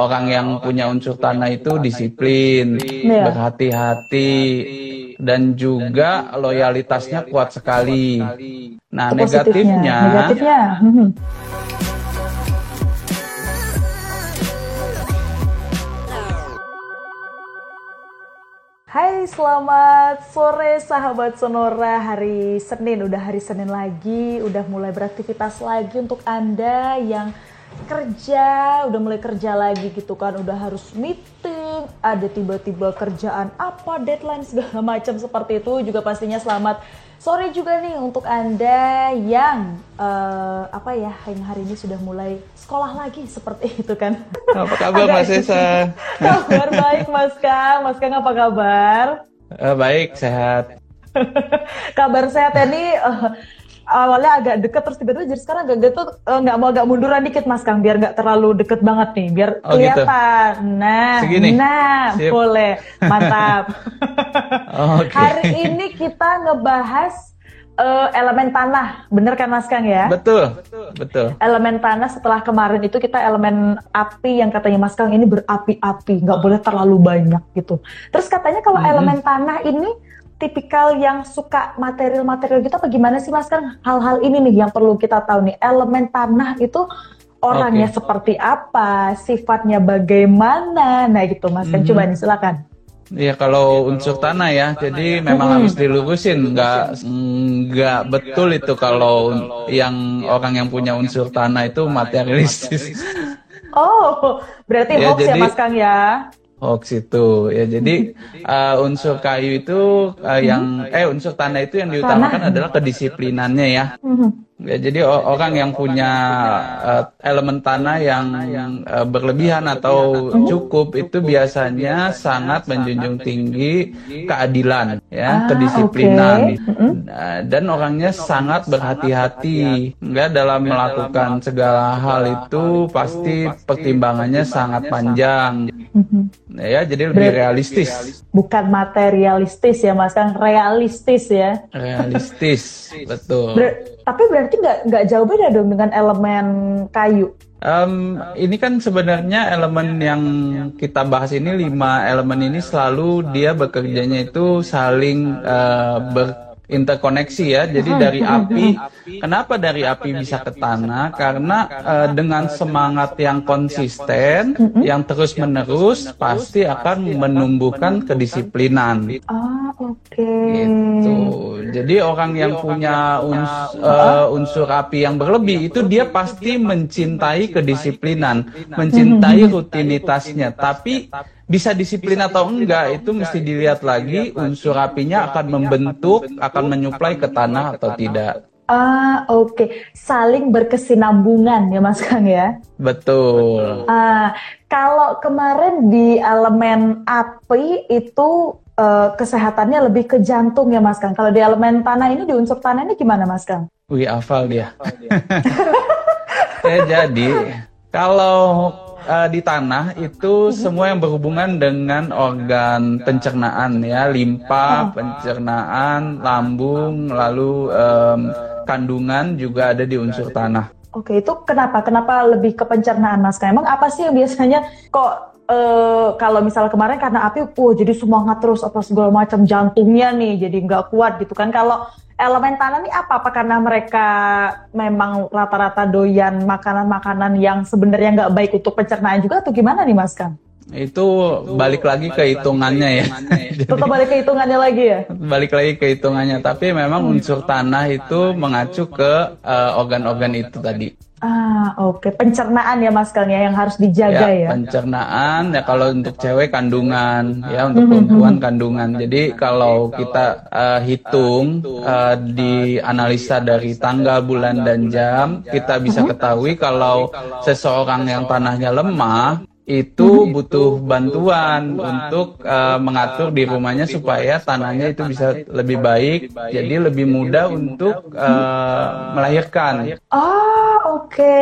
orang yang punya unsur tanah itu disiplin, Iya. berhati-hati, dan juga loyalitasnya kuat sekali. Nah, negatifnya, Negatifnya. Hai, selamat sore sahabat Sonora. Hari Senin, udah hari Senin lagi, udah mulai beraktivitas lagi untuk Anda yang kerja, udah mulai kerja lagi gitu kan, udah harus meeting, ada tiba-tiba kerjaan apa, deadline segala macam seperti itu juga pastinya selamat sore juga nih untuk Anda yang eh, apa ya, yang hari ini sudah mulai sekolah lagi seperti itu kan. apa kabar Mas Esa? kabar baik Mas Kang, Mas Kang apa kabar? Eh, baik, sehat. kabar sehat ya nih eh, awalnya agak deket terus tiba-tiba jadi sekarang agak gitu eh, nggak mau agak munduran dikit Mas Kang biar nggak terlalu deket banget nih biar Oh, gitu. kelihatan. Nah, Segini? nah Sip. boleh mantap. Oke. Hari ini kita ngebahas eh, elemen tanah, bener kan Mas Kang ya? Betul, betul. elemen tanah setelah kemarin itu kita elemen api yang katanya Mas Kang ini berapi-api, nggak boleh terlalu banyak gitu. Terus katanya kalau Mm-mm. elemen tanah ini tipikal yang suka material-material gitu apa gimana sih Mas Kang? Hal-hal ini nih yang perlu kita tahu nih. Elemen tanah itu orangnya Oke. seperti apa, sifatnya bagaimana. Nah gitu Mas Kang, Mhm. coba nih silakan. Iya kalau unsur tanah ya, jadi memang Mm-mm. harus dilurusin, nggak nggak betul itu kalau yang orang yang punya unsur tanah itu materialistis. Oh, berarti Ya, hoax ya jadi- Mas Kang ya? Hoax itu. Ya jadi uh, unsur kayu itu uh, yang eh unsur tanah itu yang diutamakan adalah kedisiplinannya ya. Ya, jadi o- orang yang punya uh, elemen tanah yang uh, berlebihan atau cukup itu biasanya sangat menjunjung tinggi keadilan, ya, Ah, kedisiplinan. Mm-mm. Nah, dan orangnya sangat berhati-hati, enggak dalam melakukan segala hal itu pasti pertimbangannya sangat panjang, Mhm. ya, jadi lebih realistis, Bukan materialistis ya Mas Kang, realistis ya. realistis, betul. Ber- tapi berarti nggak nggak jauh beda dong dengan elemen kayu. Em, ini kan sebenarnya elemen yang kita bahas ini lima elemen ini selalu dia bekerjanya itu saling eh, berinterkoneksi ya. Jadi dari api, kenapa dari api bisa ke tanah? Karena eh, dengan semangat yang konsisten, yang terus menerus pasti akan menumbuhkan kedisiplinan. Ah oke. Gitu. Jadi orang yang punya uns- eh, unsur api yang berlebih itu dia pasti mencintai kedisiplinan, mencintai rutinitasnya. Tapi bisa disiplin atau enggak itu mesti dilihat lagi unsur apinya akan membentuk, akan menyuplai ke tanah atau tidak. Ah oke, saling berkesinambungan ya Mas Kang ya. Betul. Ah kalau kemarin di elemen api itu eh, kesehatannya lebih ke jantung ya Mas Kang. Kalau di elemen tanah ini di unsur tanah ini gimana Mas Kang? Wih, hafal dia. Ya, jadi kalau eh, di tanah itu semua yang berhubungan dengan organ pencernaan ya, limpa, pencernaan, lambung, lalu em, kandungan juga ada di unsur tanah. Oke, itu kenapa? Kenapa lebih ke pencernaan Mas? Emang apa sih yang biasanya kok eh, kalau misalnya kemarin karena api, wah jadi semangat terus apa segala macam jantungnya nih jadi nggak kuat gitu kan? Kalau elemen tanah nih apa? Apa karena mereka memang rata-rata doyan makanan-makanan yang sebenarnya nggak baik untuk pencernaan juga atau gimana nih Mas Kang? Itu balik lagi ke hitungannya ya. Tetap balik ke hitungannya lagi ya? balik lagi ke hitungannya, tapi memang unsur tanah itu mengacu ke eh, organ-organ itu tadi. Ah, oke. Pencernaan ya Mas Kang ya yang harus dijaga ya. pencernaan. Ya kalau untuk cewek kandungan. Ya untuk perempuan kandungan. Jadi kalau kita eh, hitung eh, di analisa dari tanggal bulan dan jam kita bisa ketahui kalau seseorang yang tanahnya lemah itu butuh bantuan untuk eh, mengatur di rumahnya supaya tanahnya itu bisa lebih baik jadi lebih mudah untuk eh, melahirkan. Oh, oke,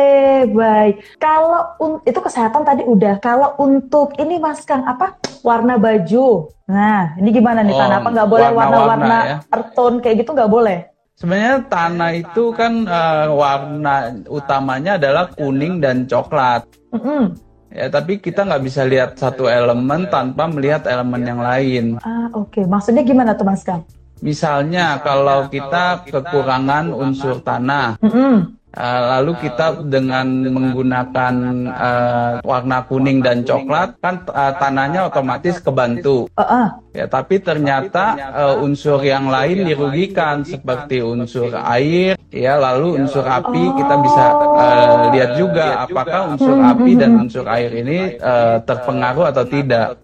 baik. Kalau un- itu kesehatan tadi udah. Kalau untuk ini Mas Kang apa? Warna baju. Nah, ini gimana nih Oh, tanah? Apa nggak boleh warna-warna ya. earth tone kayak gitu nggak boleh? Sebenarnya tanah itu kan eh, warna utamanya adalah kuning dan coklat. Mm-mm. Ya, tapi kita nggak bisa lihat satu elemen tanpa melihat elemen yang lain. Ah, oke. Okay. Maksudnya gimana tuh, Mas Kang? Misalnya, kalau kita kekurangan unsur tanah, mm -hmm. Uh, lalu kita dengan menggunakan uh, warna kuning dan coklat kan uh, tanahnya otomatis kebantu. Uh -uh. Ya, tapi ternyata uh, unsur yang lain dirugikan seperti unsur air, ya lalu unsur api kita bisa uh, lihat juga apakah unsur api dan unsur air ini uh, terpengaruh atau tidak.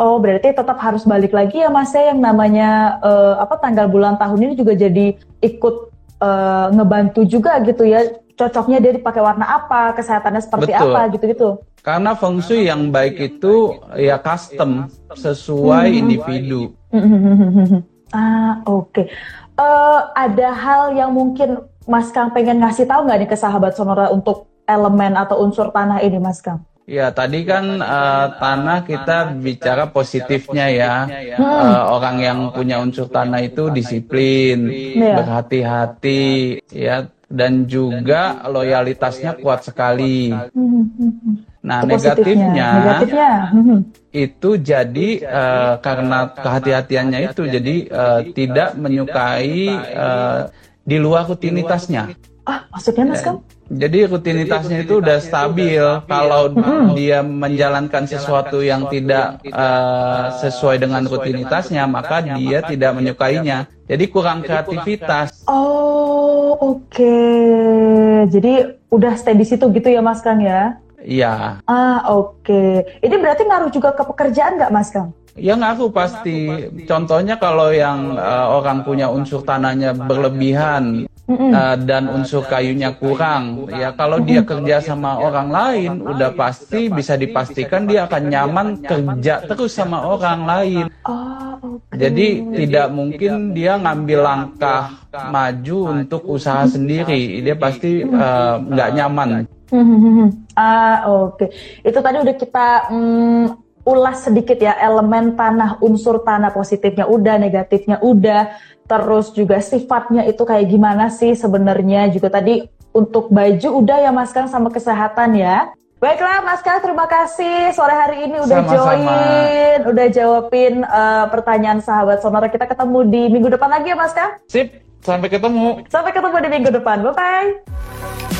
Oh, berarti tetap harus balik lagi ya Mas ya yang namanya uh, apa tanggal bulan tahun ini juga jadi ikut uh, ngebantu juga gitu ya cocoknya dia dipakai warna apa kesehatannya seperti Betul. apa gitu-gitu karena feng shui yang baik itu ya custom sesuai hmm. individu ah oke okay. uh, eh, ada hal yang mungkin Mas Kang pengen ngasih tahu nggak nih ke sahabat Sonora untuk elemen atau unsur tanah ini Mas Kang Ya, tadi kan uh, tanah kita bicara positifnya ya. Hmm. Uh, orang yang punya unsur tanah itu disiplin, yeah. berhati-hati, ya, dan juga loyalitasnya kuat sekali. Nah, negatifnya, negatifnya, itu jadi uh, karena kehati-hatiannya itu jadi uh, tidak menyukai uh, di luar rutinitasnya. Ah, maksudnya Mas Kam? Jadi rutinitasnya itu udah stabil. Kalau hmm. dia menjalankan sesuatu yang tidak uh, sesuai dengan rutinitasnya, maka dia tidak menyukainya. Jadi kurang kreativitas. Oh, oke. Okay. Jadi udah stay di situ gitu ya, Mas Kang ya? Iya. Ah, oke. Okay. Ini berarti ngaruh juga ke pekerjaan nggak, Mas Kang? Ya ngaruh pasti. Contohnya kalau yang uh, orang punya unsur tanahnya berlebihan, uh, dan unsur kayunya kurang. Ya kalau dia kerja sama orang lain udah pasti bisa dipastikan dia akan nyaman kerja terus sama orang lain. Oh, jadi tidak mungkin dia ngambil langkah maju untuk usaha sendiri. Dia pasti eh, nggak uh, nyaman ah oke. Okay. itu tadi udah kita um, ulas sedikit ya elemen tanah unsur tanah positifnya udah negatifnya udah terus juga sifatnya itu kayak gimana sih sebenarnya juga tadi untuk baju udah ya Mas Kang sama kesehatan ya. Baiklah Mas Kang, terima kasih sore hari ini udah Sama-sama. join, udah jawabin uh, pertanyaan sahabat sonora. Kita ketemu di minggu depan lagi ya Mas Kang. Sip, sampai ketemu. Sampai ketemu di minggu depan. Bye bye.